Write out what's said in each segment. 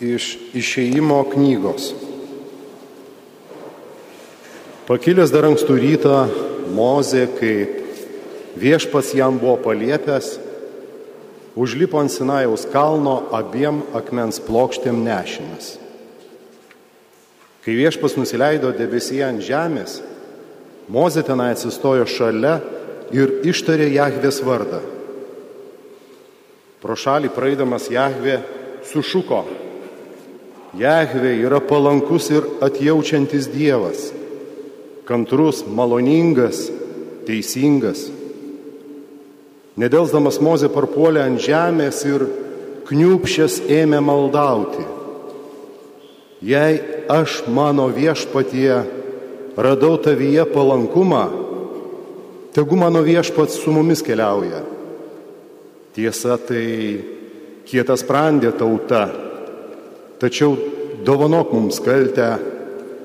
iš išeimo knygos. Pakilęs dar ankstų rytą, Mozė, kaip viešpas jam buvo paliepęs, užlipo ant Sinajaus kalno abiem akmens plokštėm nešinas. Kai viešpas nusileido debesyje ant žemės, Mozė tenai atsistojo šalia ir ištarė Jahvės vardą. Pro šalį praeidamas Jahvė sušuko. Jahvė yra palankus ir atjaučiantis Dievas, kantrus, maloningas, teisingas. Nedelsdamas Mozė parpuolė ant žemės ir kniupšės ėmė maldauti. Jei aš mano viešpatie radau tavyje palankumą, tegu mano viešpats su mumis keliauja. Tiesa, tai kietas prandė tauta, tačiau dovanok mums kaltę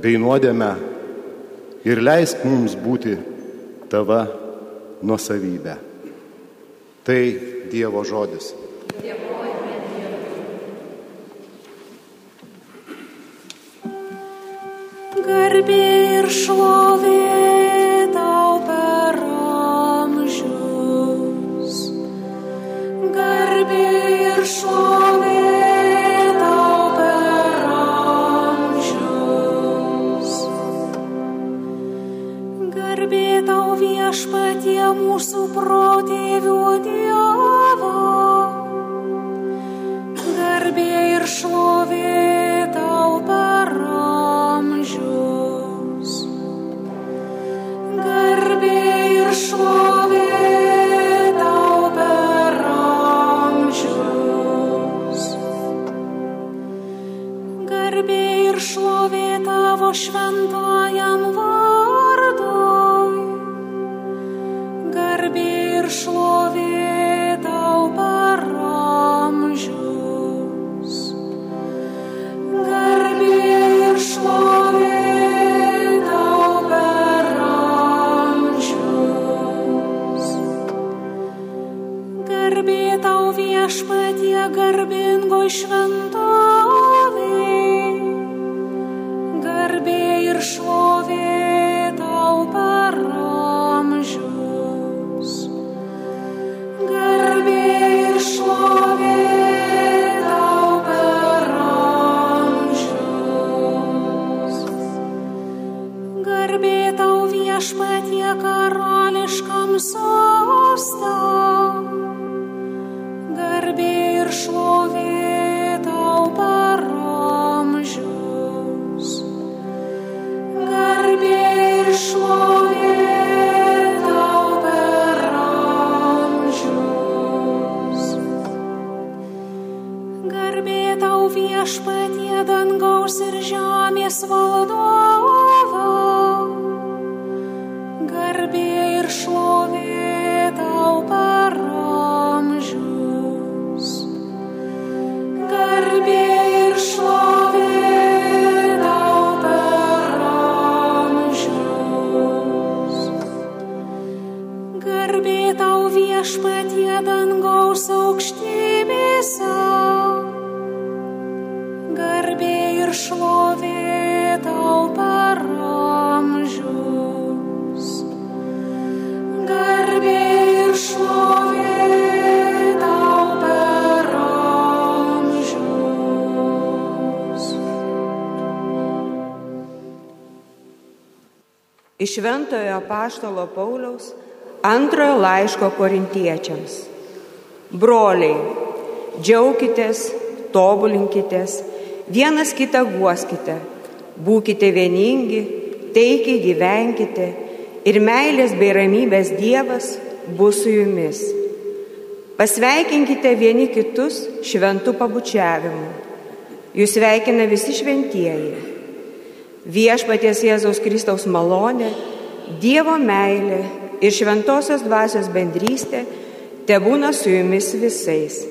bei nuodėmę ir leisk mums būti tava nuosavybė. Tai Dievo žodis. Garbė ir šlovė Garbė ir šlovė tavo šventajam vardui. Garbė ir šlovė tau per amžius. Garbė ir šlovė. Garbė tau viešpatie garbingo šventovė. Garbė ir šlovė tau per Iš Šventojo Paštalo Pauliaus antrojo laiško korintiečiams. Broliai, džiaukitės, tobulinkitės, vienas kitą guoskite, būkite vieningi, taikiai gyvenkite ir meilės bei ramybės Dievas bus su jumis. Pasveikinkite vieni kitus šventų pabučiavimu. Jūs sveikina visi šventieji. Viešpaties Jėzaus Kristaus malonė, Dievo meilė ir šventosios dvasios bendrystė te būna su jumis visais.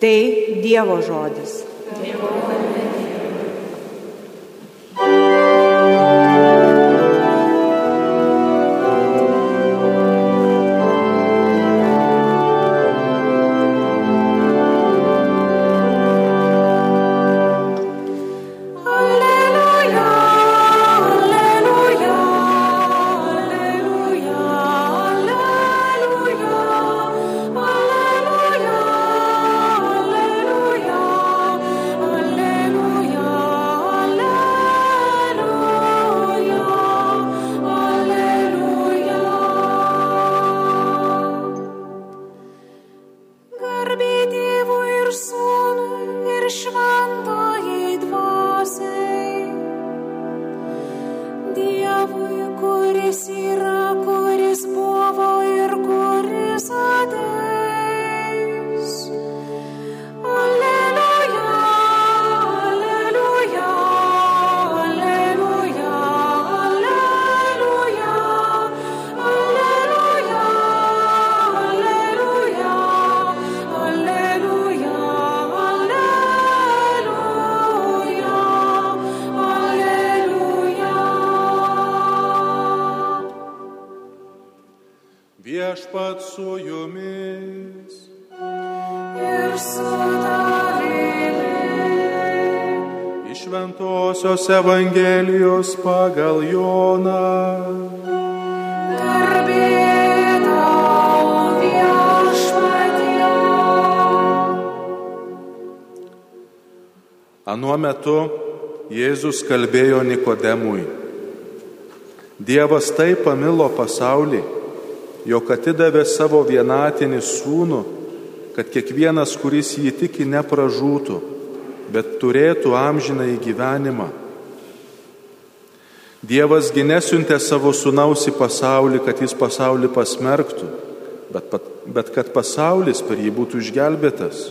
Tai Dievo žodis. šventajai Viešpat su jumis. Ir su tavimi. Iš Ventosios Evangelijos pagal Joną. Anuo metu Jėzus kalbėjo Nikodemui. Dievas taip pamilo pasaulį, jog atidavė savo vienatinį sūnų, kad kiekvienas, kuris jį tiki, nepražūtų, bet turėtų amžiną į gyvenimą. Dievasgi nesiuntė savo sūnaus į pasaulį, kad jis pasaulį pasmerktų, bet, bet kad pasaulis per jį būtų išgelbėtas.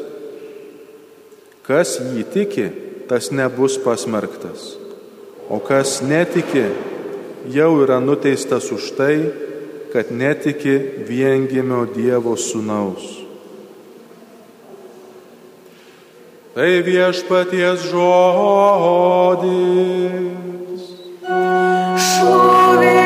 Kas jį tiki, tas nebus pasmerktas, o kas netiki, jau yra nuteistas už tai, kad netiki viengimio Dievo sūnaus. Tai viešpaties žodis. Šlovė.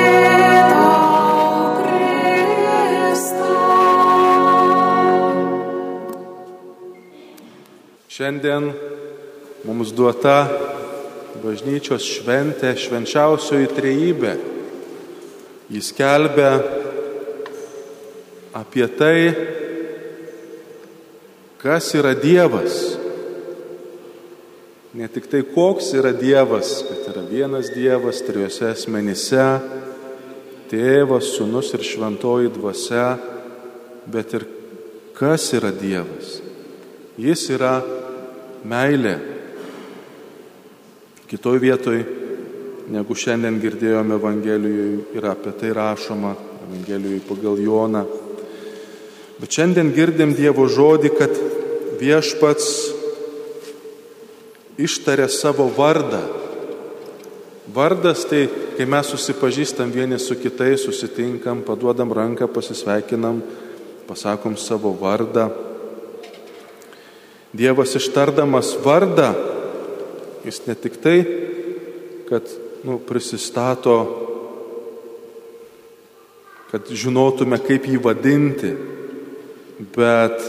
Šiandien mums duota bažnyčios šventė, švenčiausioji trejybė. Jis kelbia apie tai, kas yra Dievas. Ne tik tai koks yra Dievas, kad yra vienas Dievas trijose asmenyse - tėvas, sunus ir šventoji dvasia, bet ir kas yra Dievas. Jis yra meilė. Kitoj vietoj, negu šiandien girdėjome Evangelijoje, yra apie tai rašoma Evangelijoje pagal Joną. Bet šiandien girdim Dievo žodį, kad viešpats ištarė savo vardą. Vardas tai, kai mes susipažįstam vieni su kitais, susitinkam, paduodam ranką, pasisveikinam, pasakom savo vardą. Dievas ištardamas vardą, jis ne tik tai, kad nu, prisistato, kad žinotume, kaip jį vadinti, bet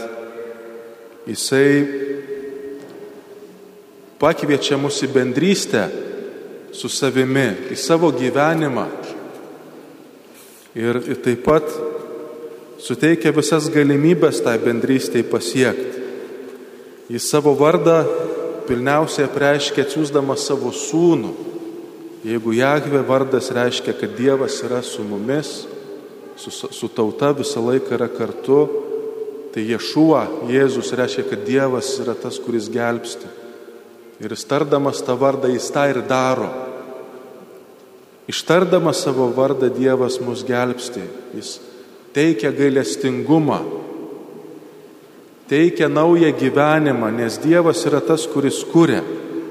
jisai pakviečia mus į bendrystę su savimi, į savo gyvenimą. Ir, ir taip pat suteikia visas galimybės tai bendrystėj pasiekti. Jis savo vardą pilniausiai reiškia atsiūsdamas savo sūnų. Jeigu Jahve vardas reiškia, kad Dievas yra su mumis, su, su tauta visą laiką yra kartu, tai Ješuo, Jėzus reiškia, kad Dievas yra tas, kuris gelbsti. Ir jis tardamas tą vardą, jis tą ir daro. Ištardamas savo vardą Dievas mus gelbsti. Jis teikia gailestingumą, teikia naują gyvenimą, nes Dievas yra tas, kuris kuria.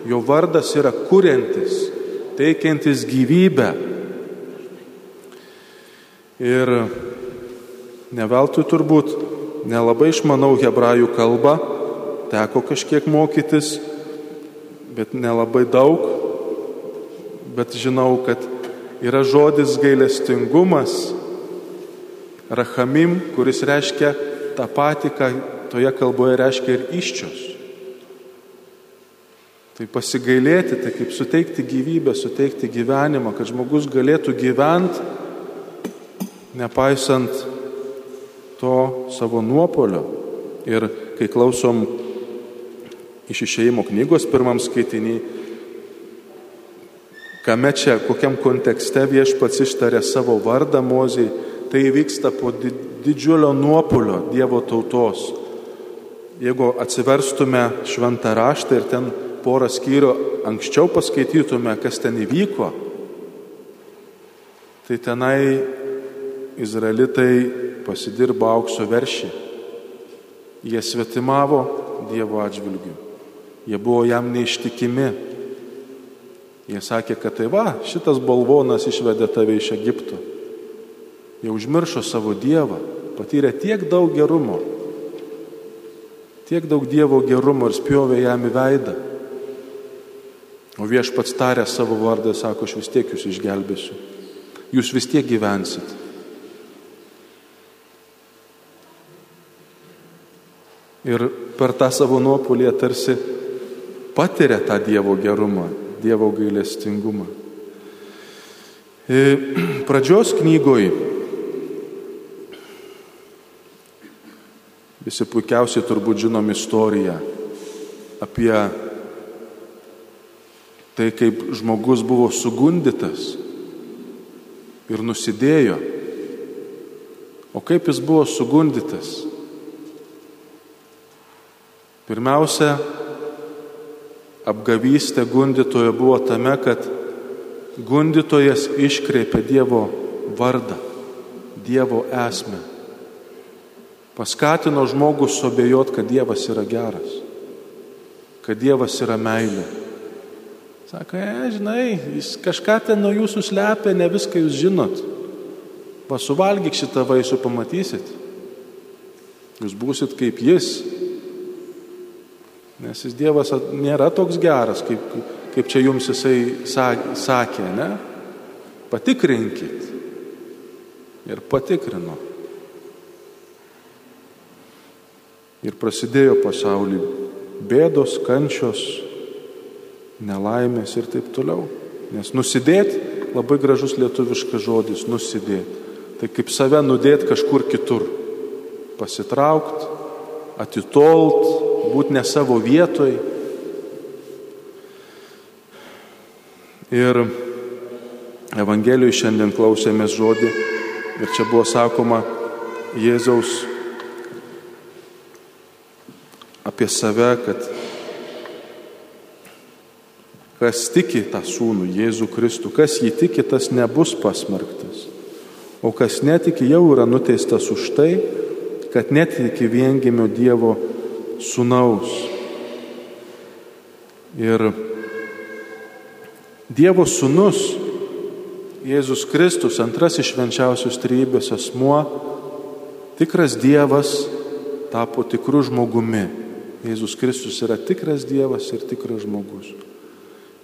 Jo vardas yra kuriantis, teikiantis gyvybę. Ir neveltui turbūt nelabai išmanau hebrajų kalbą, teko kažkiek mokytis, bet nelabai daug, bet žinau, kad yra žodis gailestingumas, rachamim, kuris reiškia tą patį, ką toje kalboje reiškia ir iščios. Tai pasigailėti, tai kaip suteikti gyvybę, suteikti gyvenimą, kad žmogus galėtų gyventi, nepaisant to savo nuopolio. Ir kai klausom iš išeimo knygos pirmam skaitinį, kame čia, kokiam kontekste viešpats ištarė savo vardą mozijai, tai vyksta po di- didžiulio nuopolio Dievo tautos. jeigu atsiverstume šventą raštą ir ten porą skyrių anksčiau paskaitytume, kas ten įvyko, tai tenai izraelitai pasidirbo aukso veršį. Jie svetimavo Dievo atžvilgių. Jie buvo jam neištikimi. Jie sakė, kad tai va, šitas balvonas išvedė tave iš Egipto. Jie užmiršo savo Dievą, patyrė tiek daug gerumo, tiek daug Dievo gerumo ir spjovė jam į veidą. O viešpats tarė savo vardą, sako, aš vis tiek jūs išgelbėsiu. Jūs vis tiek gyvensit. Ir per tą savo nuopolį tarsi patiria tą Dievo gerumą, Dievo gailestingumą. E, pradžios knygoj visi puikiausiai turbūt žinom istoriją apie tai, kaip žmogus buvo sugundytas ir nusidėjo. O kaip jis buvo sugundytas? Pirmiausia, apgavystė gundytojo buvo tame, kad gundytojas iškreipė Dievo vardą, Dievo esmę. Paskatino žmogus sobėjot, kad Dievas yra geras, kad Dievas yra meilė. Sako, e, žinai, jis kažką ten nuo jūsų slepia, ne viską jūs žinot. Pasuvalgyk šitą vaisių, pamatysit. Jūs būsit kaip jis, Nes jis Dievas nėra toks geras, kaip, kaip čia jums jisai sakė, ne? Patikrinkit. Ir patikrino. Ir prasidėjo pasaulį bėdos, kančios, nelaimės ir taip toliau. Nes nusidėti, labai gražus lietuviškas žodis, nusidėti. Tai kaip save nudėti kažkur kitur. Pasitraukti, atitolt, būti ne savo vietoj. Ir Evangelijoje šiandien klausėmės žodį ir čia buvo sakoma Jėzaus apie save, kad kas tiki tą sūnų Jėzų Kristų, kas jį tiki, tas nebus pasmerktas. O kas netiki, jau yra nuteistas už tai, kad netiki viengimio Dievo sunaus. Ir Dievo sunus, Jėzus Kristus, antrasis švenčiausios trybės asmuo, tikras Dievas tapo tikru žmogumi. Jėzus Kristus yra tikras Dievas ir tikras žmogus.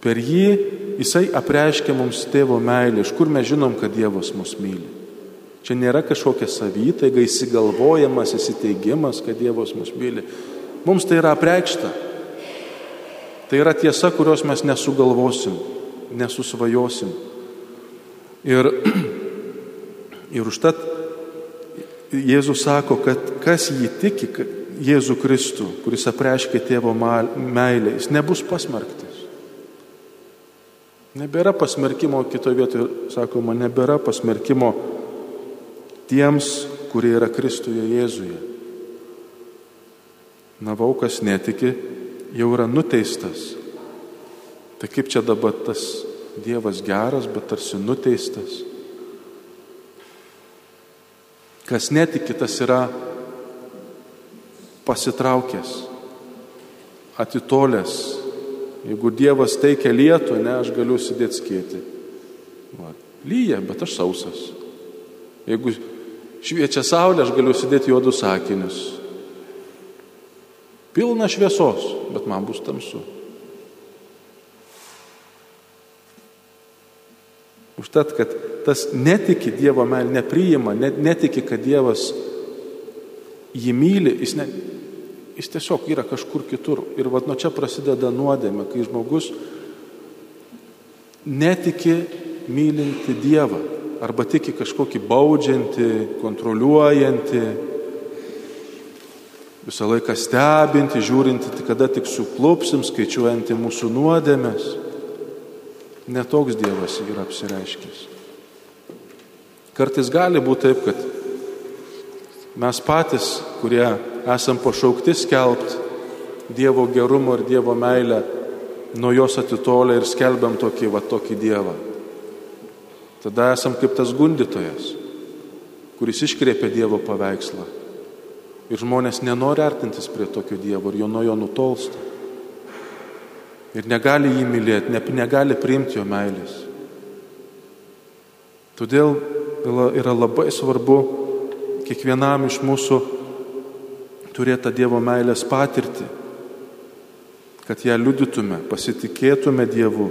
Per jį jisai apreiškia mums tėvo meilę, iš kur mes žinom, kad Dievas mus myli. Čia nėra kažkokia savytaiga, įsigalvojamas, įsiteigimas, kad Dievas mus myli. Mums tai yra apreikšta. Tai yra tiesa, kurios mes nesugalvosim, nesusvajosim. Ir, ir užtat Jėzus sako, kad kas jį tiki, Jėzų Kristų, kuris apreiškia tėvo meilę, jis nebus pasmerktas. Nebėra pasmerkimo, kitoje vietoje sakoma, nebėra pasmerkimo tiems, kurie yra Kristuje Jėzuje. Navaukas netiki, jau yra nuteistas. Tai kaip čia dabar tas Dievas geras, bet tarsi nuteistas. Kas netiki, tas yra pasitraukęs, atitolęs. Jeigu Dievas teikia lietų, ne, aš galiu sėdėti skėti. Va, lyja, bet aš sausas. Jeigu šviečia saulė, aš galiu sėdėti juodus sakinius. Pilna šviesos, bet man bus tamsu. Užtat, kad tas netiki Dievo meilė, nepriima, net, netiki, kad Dievas jį myli, jis, ne, jis tiesiog yra kažkur kitur. Ir vad nuo čia prasideda nuodėmė, kai žmogus netiki mylinti Dievą arba tiki kažkokį baudžiantį, kontroliuojantį, visą laiką stebinti, žiūrinti, kada tik suklupsim, skaičiuojanti mūsų nuodėmės. Netoks Dievas yra apsireiškęs. Kartais gali būti taip, kad Mes patys, kurie esam pašaukti skelbti Dievo gerumo ir Dievo meilę, nuo jos atitolę ir skelbiam tokį, va tokį Dievą. Tada esam kaip tas gundytojas, kuris iškreipia Dievo paveikslą. Ir žmonės nenori artintis prie tokio Dievo ir jo nuo jo nutolsta. Ir negali jį mylėti, ne, negali priimti jo meilės. Todėl yra labai svarbu kiekvienam iš mūsų turėti tą Dievo meilės patirtį, kad ją liudytume, pasitikėtume Dievu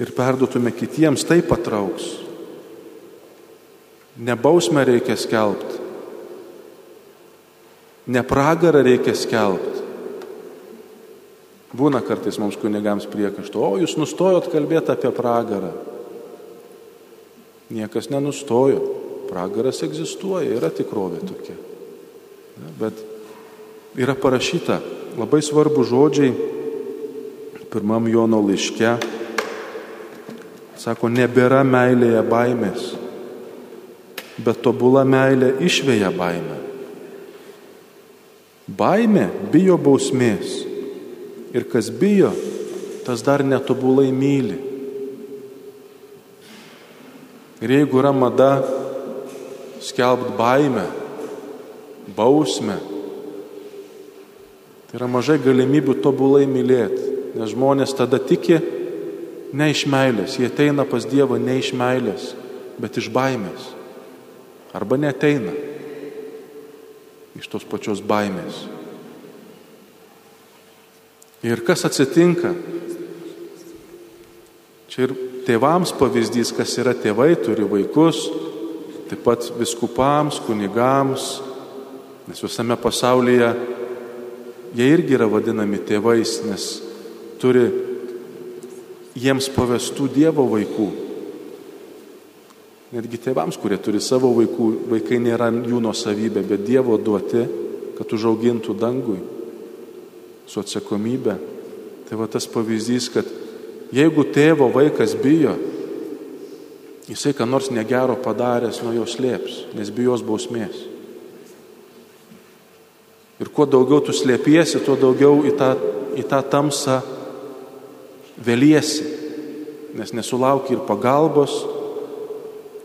ir perduotume kitiems, tai patrauks. Nebausmę reikia skelbti, ne pragarą reikia skelbti. Būna kartais mums kunigams priekaštų, o jūs nustojot kalbėti apie pragarą. Niekas nenustojo. Pragaras egzistuoja, yra tikrovė tokia. Bet yra parašyta labai svarbu žodžiai pirmam Jono laiške. Sako, nebėra meilėje baimės, bet tobula meilė išvėja baimę. Baimė bijo bausmės ir kas bijo, tas dar netobulai myli. Ir jeigu yra mada skelbt baimę, bausmę, tai yra mažai galimybių tobulai mylėti, nes žmonės tada tiki ne iš meilės, jie ateina pas Dievą ne iš meilės, bet iš baimės. Arba neteina iš tos pačios baimės. Ir kas atsitinka? Čia ir tėvams pavyzdys, kas yra tėvai, turi vaikus, taip pat viskupams, kunigams, nes visame pasaulyje jie irgi yra vadinami tėvais, nes turi jiems pavestų Dievo vaikų. Netgi tėvams, kurie turi savo vaikų, vaikai nėra jų nuosavybė, bet Dievo duoti, kad užaugintų dangui su atsakomybė. Tai va tas pavyzdys, kad jeigu tėvo vaikas bijo, jisai ką nors negero padaręs nuo jo slėps, nes bijos bausmės. Ir kuo daugiau tu slėpiesi, tuo daugiau į tą, į tą tamsą vėliesi, nes nesulauki ir pagalbos,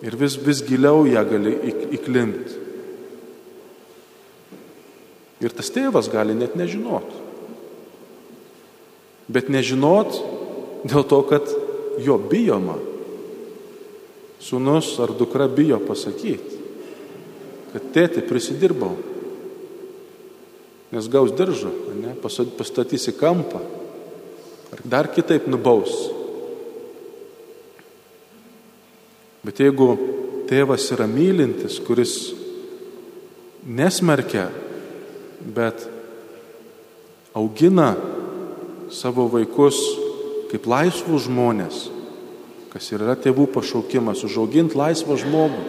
ir vis, vis giliau ją gali įklimti. Ir tas tėvas gali net nežinoti bet nežinot dėl to, kad jo bijoma. Sūnus ar dukra bijo pasakyti, kad tėti prisidirbau, nes gaus diržą, ne, pastatysi kampą, ar dar kitaip nubaus. Bet jeigu tėvas yra mylintis, kuris nesmerkia, bet augina savo vaikus kaip laisvus žmonės, kas yra tėvų pašaukimas, užauginti laisvą žmogų,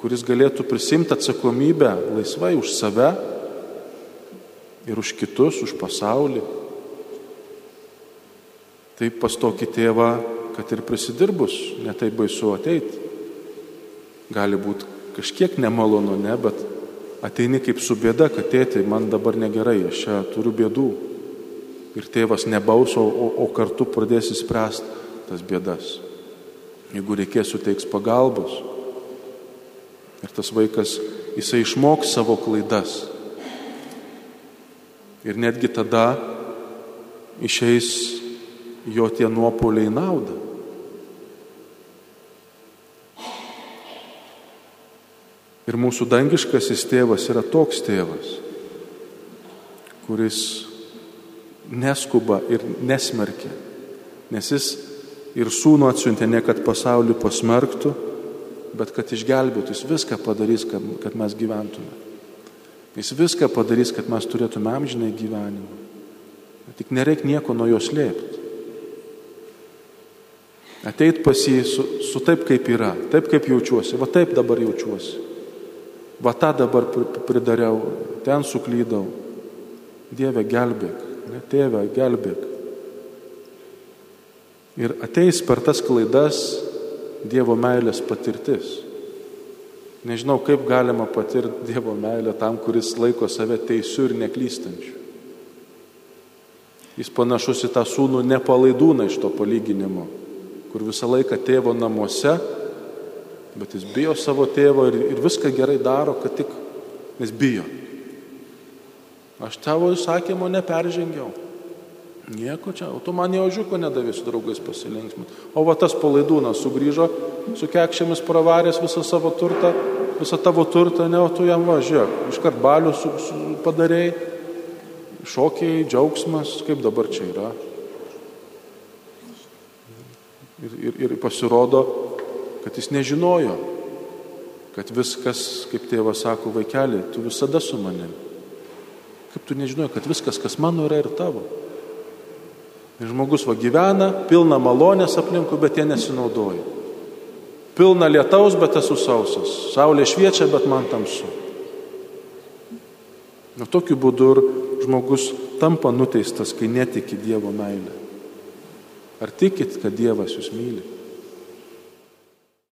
kuris galėtų prisimti atsakomybę laisvai už save ir už kitus, už pasaulį. Taip pas tokį tėvą, kad ir prisidirbus, netai baisu ateiti. Gali būti kažkiek nemalonu, ne, bet ateini kaip su bėda, kad tėti, man dabar negerai, aš čia turiu bėdų ir tėvas nebaus, o, o kartu pradės įspręsti tas bėdas. Jeigu reikės suteiks pagalbos. Ir tas vaikas, jisai išmoks savo klaidas. Ir netgi tada išeis jo tie nuopoliai naudą. Ir mūsų dangiškasis tėvas yra toks tėvas, kuris neskuba ir nesmerkia, nes jis ir sūnų atsiuntė ne kad pasaulį pasmerktų, bet kad išgelbėtų, jis viską padarys, kad, kad mes gyventume. Jis viską padarys, kad mes turėtume amžinai gyvenimą. Tik nereik nieko nuo jo slėpti. Ateit pas jį su, su taip, kaip yra, taip, kaip jaučiuosi, va taip dabar jaučiuosi. Va tą dabar pridariau, ten suklydau. Dieve gelbėk ne, tėve, gelbėk. Ir ateis per tas klaidas Dievo meilės patirtis. Nežinau, kaip galima patirti Dievo meilę tam, kuris laiko save teisiu ir neklystančiu. Jis panašus į tą sūnų nepalaidūną iš to palyginimo, kur visą laiką tėvo namuose, bet jis bijo savo tėvo ir, ir viską gerai daro, kad tik, nes bijo. Aš tavo įsakymo neperžengiau. Nieko čia, o tu man jau žiūko nedavė su draugais pasilinksminti. O va tas palaidūnas sugrįžo, su kekšėmis pravaręs visą savo turtą, visą tavo turtą, ne, o tu jam važiuok. Iškart balių su, su, padarėjai, šokiai, džiaugsmas, kaip dabar čia yra. Ir, ir, ir pasirodo, kad jis nežinojo, kad viskas, kaip tėvas sako, vaikeli, tu visada su manim. Kaip tu nežinoji, kad viskas, kas mano, yra ir tavo. Ir žmogus va gyvena, pilna malonės aplinkų, bet jie nesinaudoja. Pilna lietaus, bet esu sausas. Saulė šviečia, bet man tamsu. Na tokiu būdu ir žmogus tampa nuteistas, kai netiki Dievo meilę. Ar tikit, kad Dievas jūs myli?